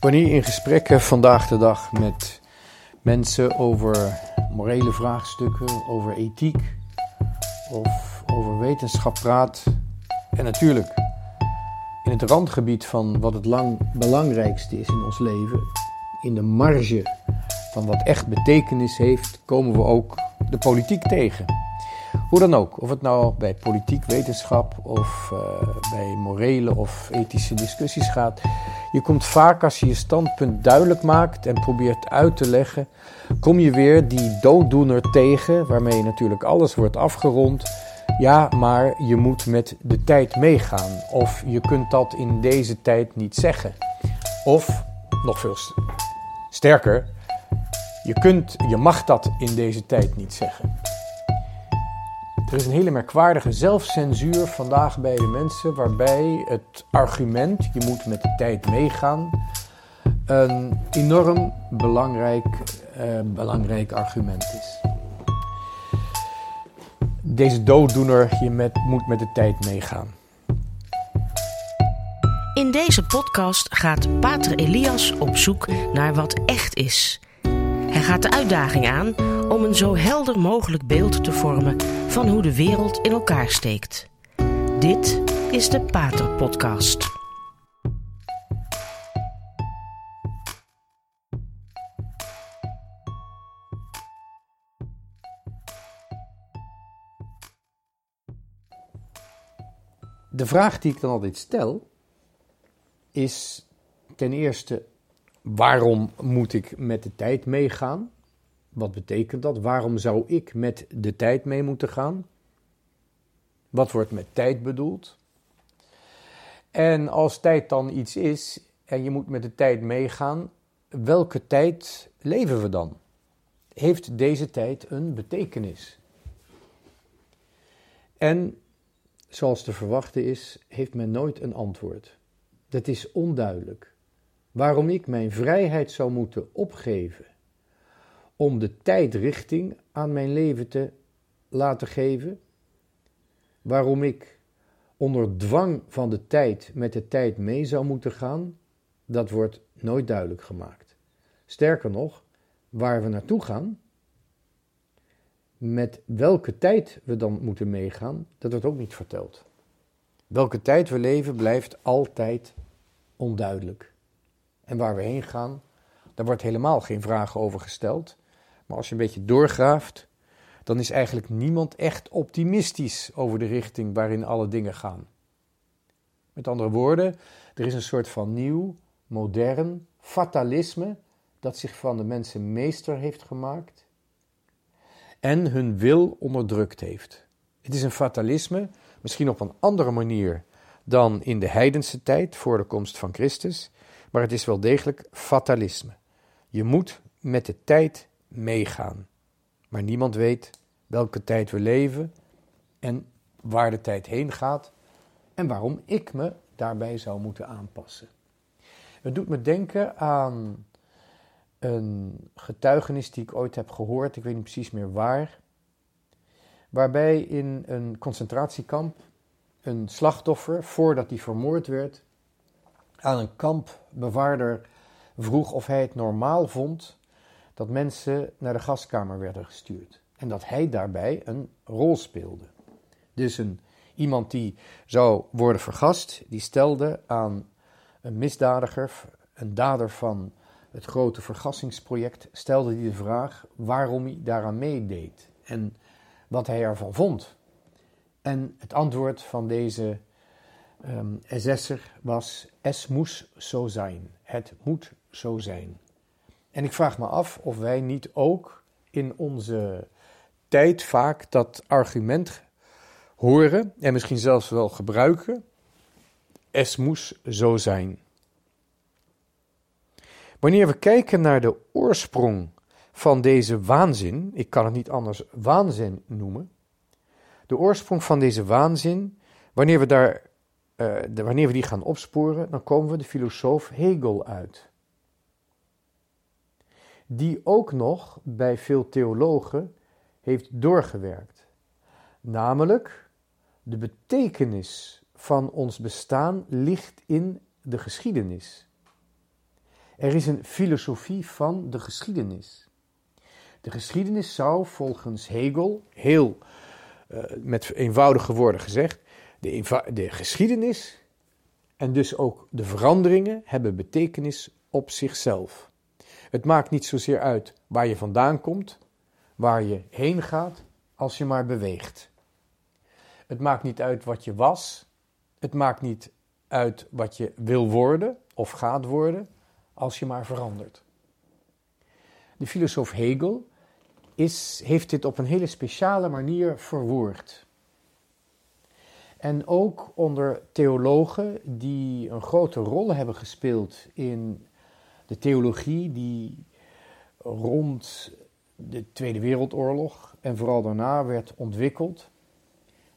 Wanneer in gesprekken vandaag de dag met mensen over morele vraagstukken, over ethiek of over wetenschap praat, en natuurlijk in het randgebied van wat het lang belangrijkste is in ons leven, in de marge van wat echt betekenis heeft, komen we ook de politiek tegen. Hoe dan ook, of het nou bij politiek, wetenschap of uh, bij morele of ethische discussies gaat. Je komt vaak als je je standpunt duidelijk maakt en probeert uit te leggen, kom je weer die dooddoener tegen, waarmee natuurlijk alles wordt afgerond. Ja, maar je moet met de tijd meegaan. Of je kunt dat in deze tijd niet zeggen. Of, nog veel sterker, je, kunt, je mag dat in deze tijd niet zeggen. Er is een hele merkwaardige zelfcensuur vandaag bij de mensen, waarbij het argument, je moet met de tijd meegaan, een enorm belangrijk, eh, belangrijk argument is. Deze dooddoener, je met, moet met de tijd meegaan. In deze podcast gaat Pater Elias op zoek naar wat echt is. Hij gaat de uitdaging aan om een zo helder mogelijk beeld te vormen van hoe de wereld in elkaar steekt. Dit is de Pater Podcast. De vraag die ik dan altijd stel is ten eerste waarom moet ik met de tijd meegaan? Wat betekent dat? Waarom zou ik met de tijd mee moeten gaan? Wat wordt met tijd bedoeld? En als tijd dan iets is en je moet met de tijd meegaan, welke tijd leven we dan? Heeft deze tijd een betekenis? En zoals te verwachten is, heeft men nooit een antwoord. Dat is onduidelijk. Waarom ik mijn vrijheid zou moeten opgeven om de tijd richting aan mijn leven te laten geven? Waarom ik onder dwang van de tijd met de tijd mee zou moeten gaan? Dat wordt nooit duidelijk gemaakt. Sterker nog, waar we naartoe gaan, met welke tijd we dan moeten meegaan, dat wordt ook niet verteld. Welke tijd we leven blijft altijd onduidelijk. En waar we heen gaan, daar wordt helemaal geen vragen over gesteld. Maar als je een beetje doorgraaft, dan is eigenlijk niemand echt optimistisch over de richting waarin alle dingen gaan. Met andere woorden, er is een soort van nieuw, modern fatalisme dat zich van de mensen meester heeft gemaakt en hun wil onderdrukt heeft. Het is een fatalisme, misschien op een andere manier dan in de heidense tijd voor de komst van Christus, maar het is wel degelijk fatalisme. Je moet met de tijd meegaan. Maar niemand weet welke tijd we leven en waar de tijd heen gaat en waarom ik me daarbij zou moeten aanpassen. Het doet me denken aan een getuigenis die ik ooit heb gehoord, ik weet niet precies meer waar, waarbij in een concentratiekamp een slachtoffer, voordat hij vermoord werd, aan een kampbewaarder vroeg of hij het normaal vond dat mensen naar de gaskamer werden gestuurd. En dat hij daarbij een rol speelde. Dus een, iemand die zou worden vergast, die stelde aan een misdadiger, een dader van het grote vergassingsproject, stelde hij de vraag waarom hij daaraan meedeed en wat hij ervan vond. En het antwoord van deze um, SS'er was: Es moest zo zijn. Het moet zo zijn. En ik vraag me af of wij niet ook in onze tijd vaak dat argument horen en misschien zelfs wel gebruiken. Es moest zo zijn. Wanneer we kijken naar de oorsprong van deze waanzin, ik kan het niet anders waanzin noemen, de oorsprong van deze waanzin, wanneer we, daar, de, wanneer we die gaan opsporen, dan komen we de filosoof Hegel uit. Die ook nog bij veel theologen heeft doorgewerkt. Namelijk, de betekenis van ons bestaan ligt in de geschiedenis. Er is een filosofie van de geschiedenis. De geschiedenis zou volgens Hegel, heel uh, met eenvoudige woorden gezegd, de, de geschiedenis en dus ook de veranderingen hebben betekenis op zichzelf. Het maakt niet zozeer uit waar je vandaan komt, waar je heen gaat, als je maar beweegt. Het maakt niet uit wat je was, het maakt niet uit wat je wil worden of gaat worden, als je maar verandert. De filosoof Hegel is, heeft dit op een hele speciale manier verwoord. En ook onder theologen die een grote rol hebben gespeeld in de theologie die rond de Tweede Wereldoorlog en vooral daarna werd ontwikkeld.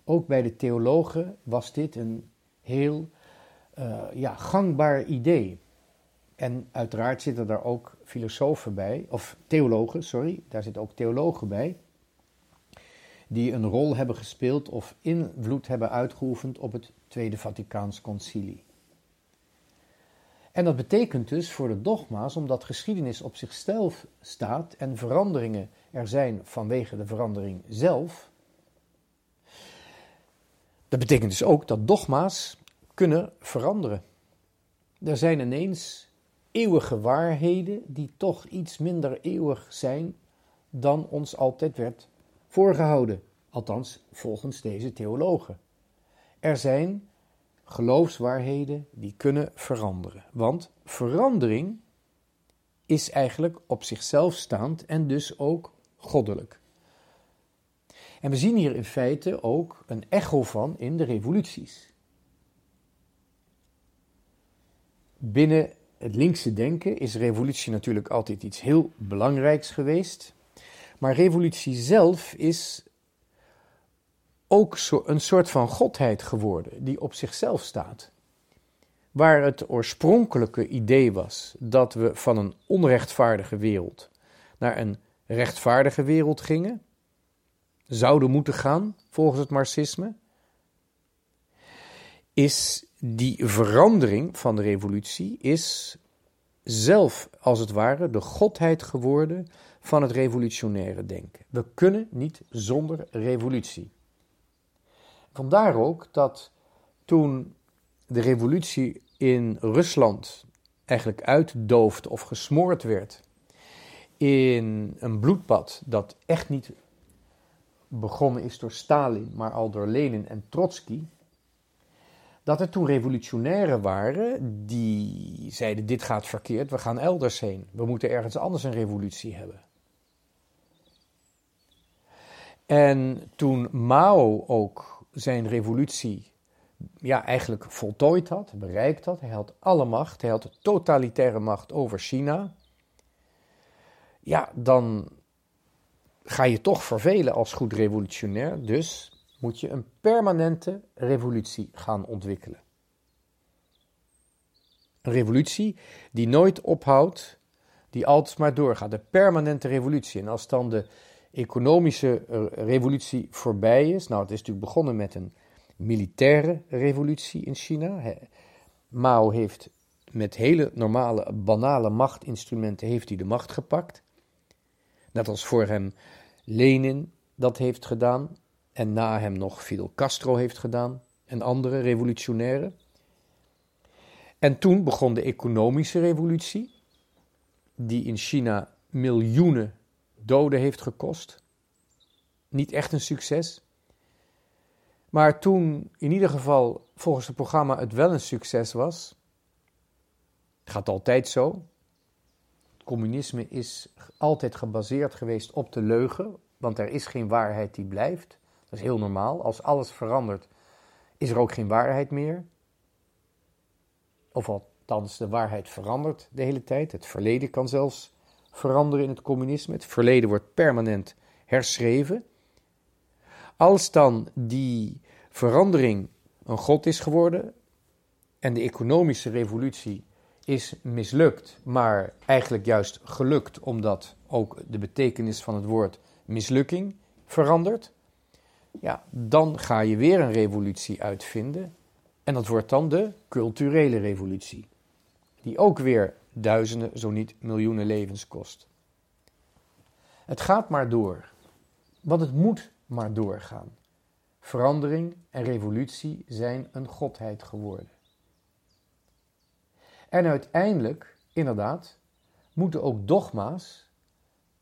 Ook bij de theologen was dit een heel uh, ja, gangbaar idee. En uiteraard zitten daar ook filosofen bij, of theologen, sorry, daar zitten ook theologen bij, die een rol hebben gespeeld of invloed hebben uitgeoefend op het Tweede Vaticaans Concilie. En dat betekent dus voor de dogma's, omdat geschiedenis op zichzelf staat en veranderingen er zijn vanwege de verandering zelf, dat betekent dus ook dat dogma's kunnen veranderen. Er zijn ineens eeuwige waarheden die toch iets minder eeuwig zijn dan ons altijd werd voorgehouden, althans volgens deze theologen. Er zijn geloofswaarheden die kunnen veranderen, want verandering is eigenlijk op zichzelf staand en dus ook goddelijk. En we zien hier in feite ook een echo van in de revoluties. Binnen het linkse denken is revolutie natuurlijk altijd iets heel belangrijks geweest. Maar revolutie zelf is ook een soort van godheid geworden, die op zichzelf staat. Waar het oorspronkelijke idee was dat we van een onrechtvaardige wereld naar een rechtvaardige wereld gingen, zouden moeten gaan volgens het Marxisme, is die verandering van de revolutie is zelf als het ware de godheid geworden van het revolutionaire denken. We kunnen niet zonder revolutie. Vandaar ook dat toen de revolutie in Rusland eigenlijk uitdoofde of gesmoord werd in een bloedbad dat echt niet begonnen is door Stalin, maar al door Lenin en Trotsky, dat er toen revolutionairen waren die zeiden: dit gaat verkeerd, we gaan elders heen, we moeten ergens anders een revolutie hebben. En toen Mao ook zijn revolutie ja, eigenlijk voltooid had, bereikt had, hij had alle macht, hij had totalitaire macht over China, ja, dan ga je toch vervelen als goed revolutionair. Dus moet je een permanente revolutie gaan ontwikkelen. Een revolutie die nooit ophoudt, die altijd maar doorgaat. De permanente revolutie. En als dan de economische eh, revolutie voorbij is, nou het is natuurlijk begonnen met een militaire revolutie in China. Mao heeft met hele normale, banale machtinstrumenten heeft hij de macht gepakt. Net als voor hem Lenin dat heeft gedaan en na hem nog Fidel Castro heeft gedaan en andere revolutionairen. En toen begon de economische revolutie, die in China miljoenen doden heeft gekost. Niet echt een succes. Maar toen in ieder geval volgens het programma het wel een succes was, gaat altijd zo. Het communisme is altijd gebaseerd geweest op de leugen, want er is geen waarheid die blijft. Dat is heel normaal. Als alles verandert, is er ook geen waarheid meer. Of althans, de waarheid verandert de hele tijd. Het verleden kan zelfs veranderen in het communisme. Het verleden wordt permanent herschreven. Als dan die verandering een god is geworden en de economische revolutie is mislukt, maar eigenlijk juist gelukt omdat ook de betekenis van het woord mislukking verandert, ja, dan ga je weer een revolutie uitvinden. En dat wordt dan de culturele revolutie. Die ook weer duizenden, zo niet miljoenen levens kost. Het gaat maar door, want het moet maar doorgaan. Verandering en revolutie zijn een godheid geworden. En uiteindelijk, inderdaad, moeten ook dogma's,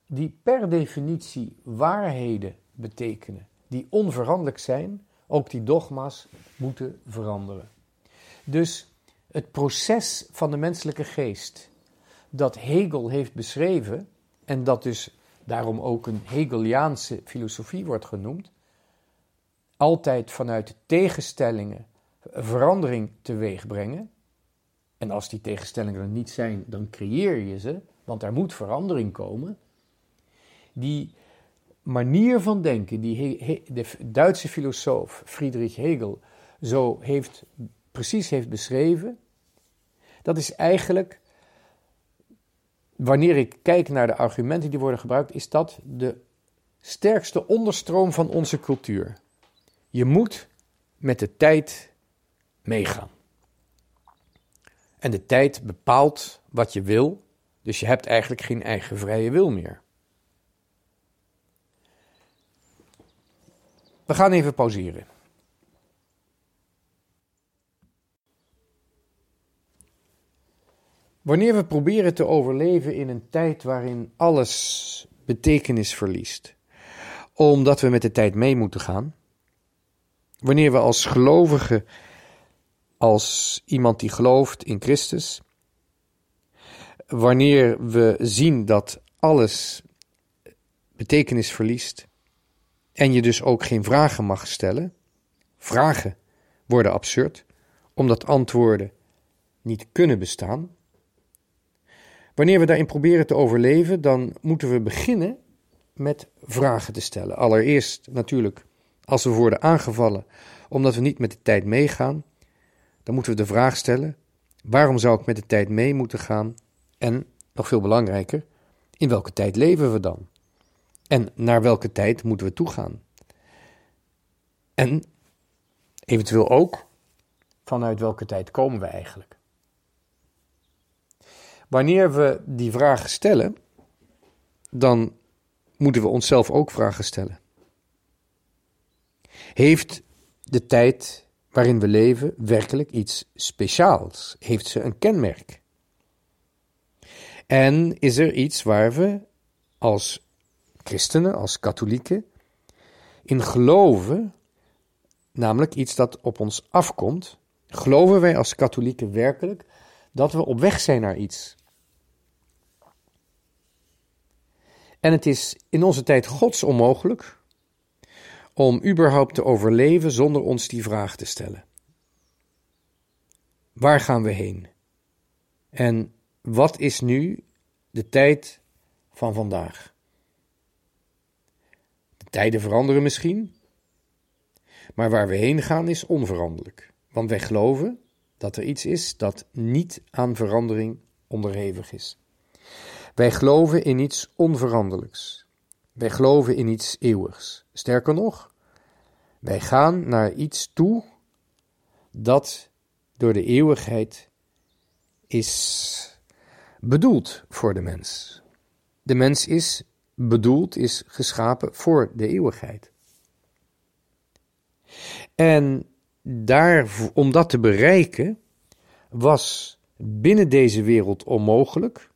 die per definitie waarheden betekenen, die onveranderlijk zijn, ook die dogma's moeten veranderen. Dus het proces van de menselijke geest, dat Hegel heeft beschreven, en dat dus daarom ook een Hegeliaanse filosofie wordt genoemd, altijd vanuit tegenstellingen verandering teweeg brengen. En als die tegenstellingen er niet zijn, dan creëer je ze, want er moet verandering komen. Die manier van denken die de Duitse filosoof Friedrich Hegel zo heeft, precies heeft beschreven, dat is eigenlijk, wanneer ik kijk naar de argumenten die worden gebruikt, is dat de sterkste onderstroom van onze cultuur. Je moet met de tijd meegaan. En de tijd bepaalt wat je wil, dus je hebt eigenlijk geen eigen vrije wil meer. We gaan even pauzeren. Wanneer we proberen te overleven in een tijd waarin alles betekenis verliest, omdat we met de tijd mee moeten gaan, wanneer we als gelovigen, als iemand die gelooft in Christus, wanneer we zien dat alles betekenis verliest en je dus ook geen vragen mag stellen, vragen worden absurd, omdat antwoorden niet kunnen bestaan. Wanneer we daarin proberen te overleven, dan moeten we beginnen met vragen te stellen. Allereerst natuurlijk als we worden aangevallen omdat we niet met de tijd meegaan, dan moeten we de vraag stellen: waarom zou ik met de tijd mee moeten gaan? En nog veel belangrijker, in welke tijd leven we dan? En naar welke tijd moeten we toegaan? En eventueel ook, vanuit welke tijd komen we eigenlijk? Wanneer we die vragen stellen, dan moeten we onszelf ook vragen stellen. Heeft de tijd waarin we leven werkelijk iets speciaals? Heeft ze een kenmerk? En is er iets waar we als christenen, als katholieken, in geloven, namelijk iets dat op ons afkomt? Geloven wij als katholieken werkelijk dat we op weg zijn naar iets? En het is in onze tijd gods onmogelijk om überhaupt te overleven zonder ons die vraag te stellen. Waar gaan we heen? En wat is nu de tijd van vandaag? De tijden veranderen misschien, maar waar we heen gaan is onveranderlijk. Want wij geloven dat er iets is dat niet aan verandering onderhevig is. Wij geloven in iets onveranderlijks. Wij geloven in iets eeuwigs. Sterker nog, wij gaan naar iets toe dat door de eeuwigheid is bedoeld voor de mens. De mens is bedoeld, is geschapen voor de eeuwigheid. En daar, om dat te bereiken, was binnen deze wereld onmogelijk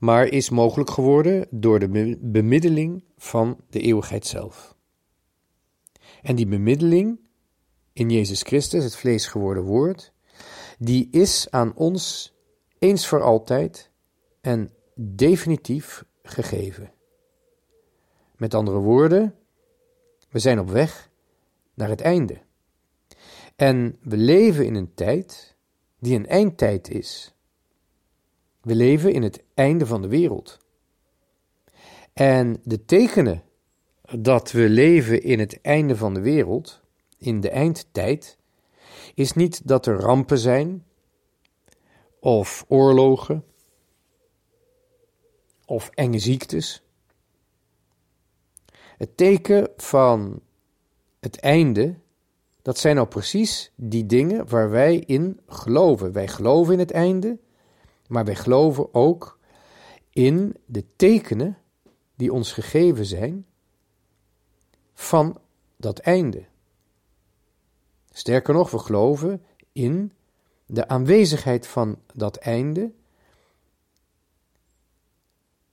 maar is mogelijk geworden door de bemiddeling van de eeuwigheid zelf. En die bemiddeling in Jezus Christus, het vlees geworden woord, die is aan ons eens voor altijd en definitief gegeven. Met andere woorden, we zijn op weg naar het einde. En we leven in een tijd die een eindtijd is. We leven in het einde van de wereld. En de tekenen dat we leven in het einde van de wereld, in de eindtijd, is niet dat er rampen zijn, of oorlogen, of enge ziektes. Het teken van het einde dat zijn nou precies die dingen waar wij in geloven. Wij geloven in het einde, maar wij geloven ook in de tekenen die ons gegeven zijn van dat einde. Sterker nog, we geloven in de aanwezigheid van dat einde,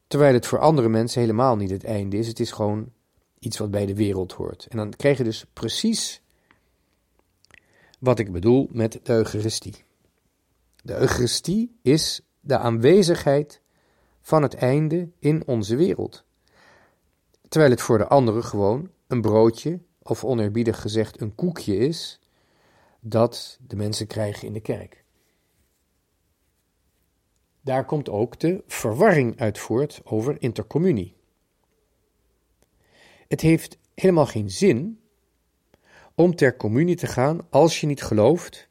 terwijl het voor andere mensen helemaal niet het einde is. Het is gewoon iets wat bij de wereld hoort. En dan krijg je dus precies wat ik bedoel met de Eucharistie. De Eucharistie is de aanwezigheid van het einde in onze wereld. Terwijl het voor de anderen gewoon een broodje, of oneerbiedig gezegd een koekje is, dat de mensen krijgen in de kerk. Daar komt ook de verwarring uit voort over intercommunie. Het heeft helemaal geen zin om ter communie te gaan als je niet gelooft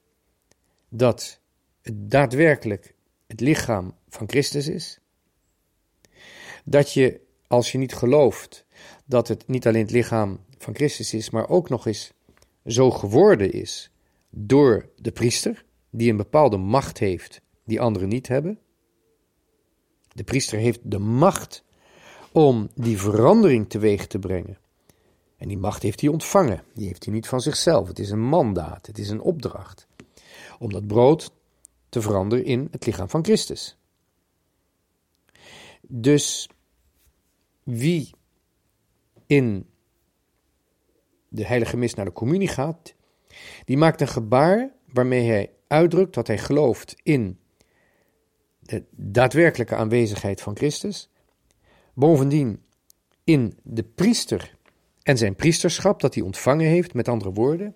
dat het daadwerkelijk het lichaam van Christus is. Dat je, als je niet gelooft dat het niet alleen het lichaam van Christus is, maar ook nog eens zo geworden is door de priester, die een bepaalde macht heeft die anderen niet hebben. De priester heeft de macht om die verandering teweeg te brengen. En die macht heeft hij ontvangen. Die heeft hij niet van zichzelf. Het is een mandaat, het is een opdracht. Om dat brood te veranderen in het lichaam van Christus. Dus wie in de heilige mis naar de communie gaat, die maakt een gebaar waarmee hij uitdrukt dat hij gelooft in de daadwerkelijke aanwezigheid van Christus. Bovendien in de priester en zijn priesterschap dat hij ontvangen heeft, met andere woorden.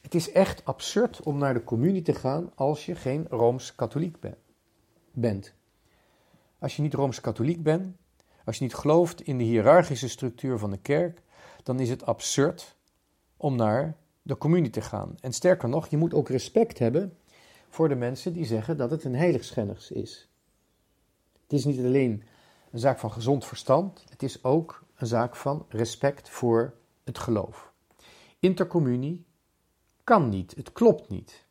Het is echt absurd om naar de communie te gaan als je geen rooms-katholiek bent. Als je niet rooms-katholiek bent, als je niet gelooft in de hiërarchische structuur van de kerk, dan is het absurd om naar de communie te gaan. En sterker nog, je moet ook respect hebben voor de mensen die zeggen dat het een heiligschennis is. Het is niet alleen een zaak van gezond verstand, het is ook een zaak van respect voor het geloof. Intercommunie kan niet, het klopt niet.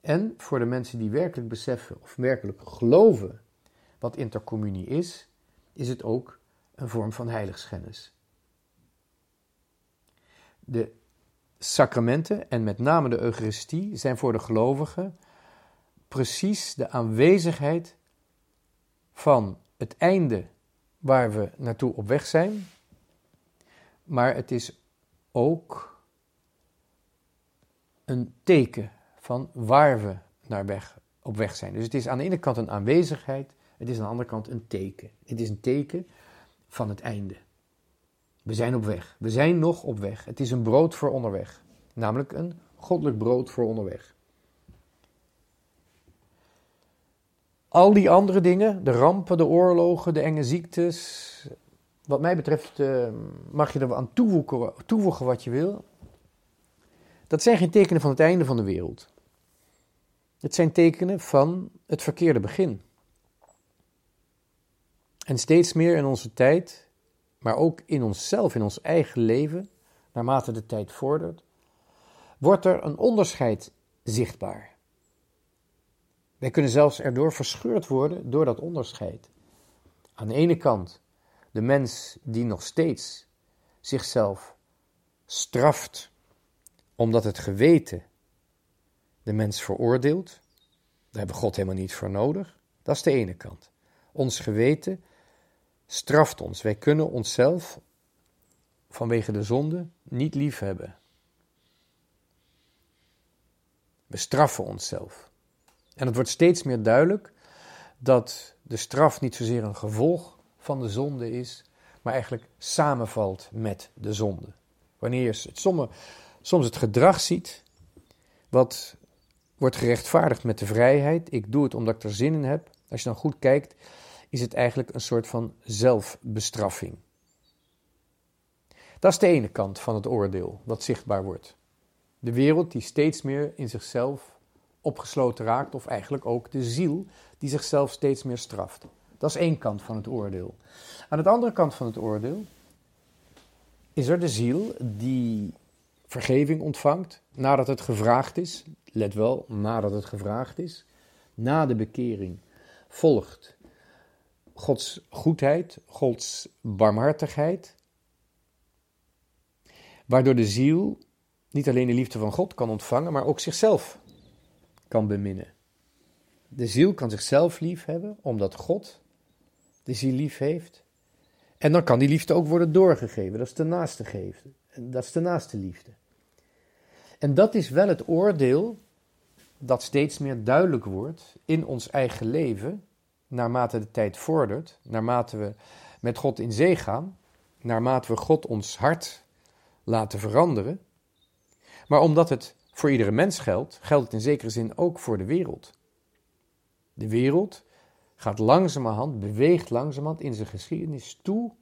En voor de mensen die werkelijk beseffen of werkelijk geloven wat intercommunie is, is het ook een vorm van heiligschennis. De sacramenten en met name de Eucharistie zijn voor de gelovigen precies de aanwezigheid van het einde waar we naartoe op weg zijn, maar het is ook een teken van waar we naar weg, op weg zijn. Dus het is aan de ene kant een aanwezigheid, het is aan de andere kant een teken. Het is een teken van het einde. We zijn op weg. We zijn nog op weg. Het is een brood voor onderweg. Namelijk een goddelijk brood voor onderweg. Al die andere dingen, de rampen, de oorlogen, de enge ziektes. Wat mij betreft uh, mag je er aan toevoegen, toevoegen wat je wil. Dat zijn geen tekenen van het einde van de wereld. Het zijn tekenen van het verkeerde begin. En steeds meer in onze tijd, maar ook in onszelf, in ons eigen leven, naarmate de tijd vordert, wordt er een onderscheid zichtbaar. Wij kunnen zelfs erdoor verscheurd worden door dat onderscheid. Aan de ene kant de mens die nog steeds zichzelf straft omdat het geweten de mens veroordeelt. Daar hebben we God helemaal niet voor nodig. Dat is de ene kant. Ons geweten straft ons. Wij kunnen onszelf vanwege de zonde niet lief hebben. We straffen onszelf. En het wordt steeds meer duidelijk dat de straf niet zozeer een gevolg van de zonde is, maar eigenlijk samenvalt met de zonde. Wanneer je het, soms, soms het gedrag ziet, wat wordt gerechtvaardigd met de vrijheid, ik doe het omdat ik er zin in heb. Als je dan goed kijkt, is het eigenlijk een soort van zelfbestraffing. Dat is de ene kant van het oordeel dat zichtbaar wordt. De wereld die steeds meer in zichzelf opgesloten raakt, of eigenlijk ook de ziel die zichzelf steeds meer straft. Dat is één kant van het oordeel. Aan de andere kant van het oordeel is er de ziel die vergeving ontvangt nadat het gevraagd is. Let wel, nadat het gevraagd is. Na de bekering volgt Gods goedheid, Gods barmhartigheid, waardoor de ziel niet alleen de liefde van God kan ontvangen, maar ook zichzelf kan beminnen. De ziel kan zichzelf lief hebben, omdat God de ziel lief heeft. En dan kan die liefde ook worden doorgegeven. Dat is de naaste geven. Dat is de naaste liefde. En dat is wel het oordeel dat steeds meer duidelijk wordt in ons eigen leven, naarmate de tijd vordert, naarmate we met God in zee gaan, naarmate we God ons hart laten veranderen. Maar omdat het voor iedere mens geldt, geldt het in zekere zin ook voor de wereld. De wereld gaat langzamerhand, beweegt langzamerhand in zijn geschiedenis toe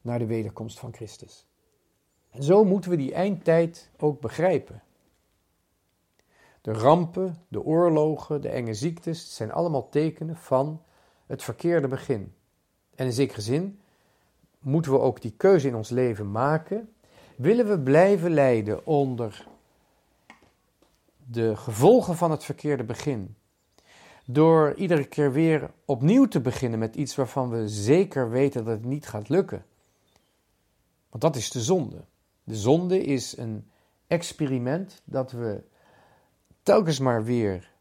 naar de wederkomst van Christus. En zo moeten we die eindtijd ook begrijpen. De rampen, de oorlogen, de enge ziektes zijn allemaal tekenen van het verkeerde begin. En in zekere zin moeten we ook die keuze in ons leven maken. Willen we blijven lijden onder de gevolgen van het verkeerde begin? Door iedere keer weer opnieuw te beginnen met iets waarvan we zeker weten dat het niet gaat lukken. Want dat is de zonde. De zonde is een experiment dat we telkens maar weer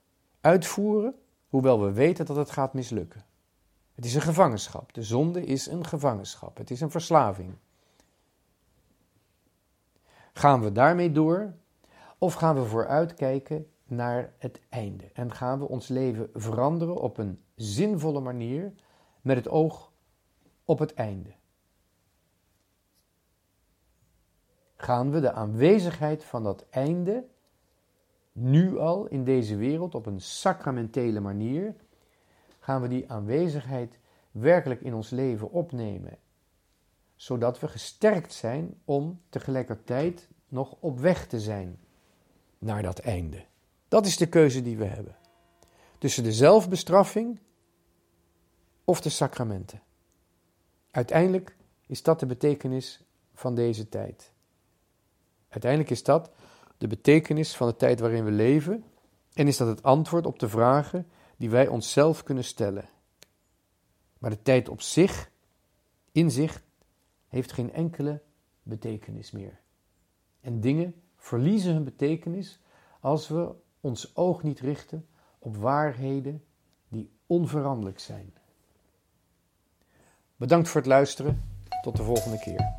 uitvoeren, hoewel we weten dat het gaat mislukken. Het is een gevangenschap. De zonde is een gevangenschap. Het is een verslaving. Gaan we daarmee door of gaan we vooruitkijken naar het einde en gaan we ons leven veranderen op een zinvolle manier met het oog op het einde? Gaan we de aanwezigheid van dat einde nu al in deze wereld op een sacramentele manier, gaan we die aanwezigheid werkelijk in ons leven opnemen, zodat we gesterkt zijn om tegelijkertijd nog op weg te zijn naar dat einde. Dat is de keuze die we hebben. Tussen de zelfbestraffing of de sacramenten. Uiteindelijk is dat de betekenis van deze tijd. Uiteindelijk is dat de betekenis van de tijd waarin we leven en is dat het antwoord op de vragen die wij onszelf kunnen stellen. Maar de tijd op zich, in zich, heeft geen enkele betekenis meer. En dingen verliezen hun betekenis als we ons oog niet richten op waarheden die onveranderlijk zijn. Bedankt voor het luisteren. Tot de volgende keer.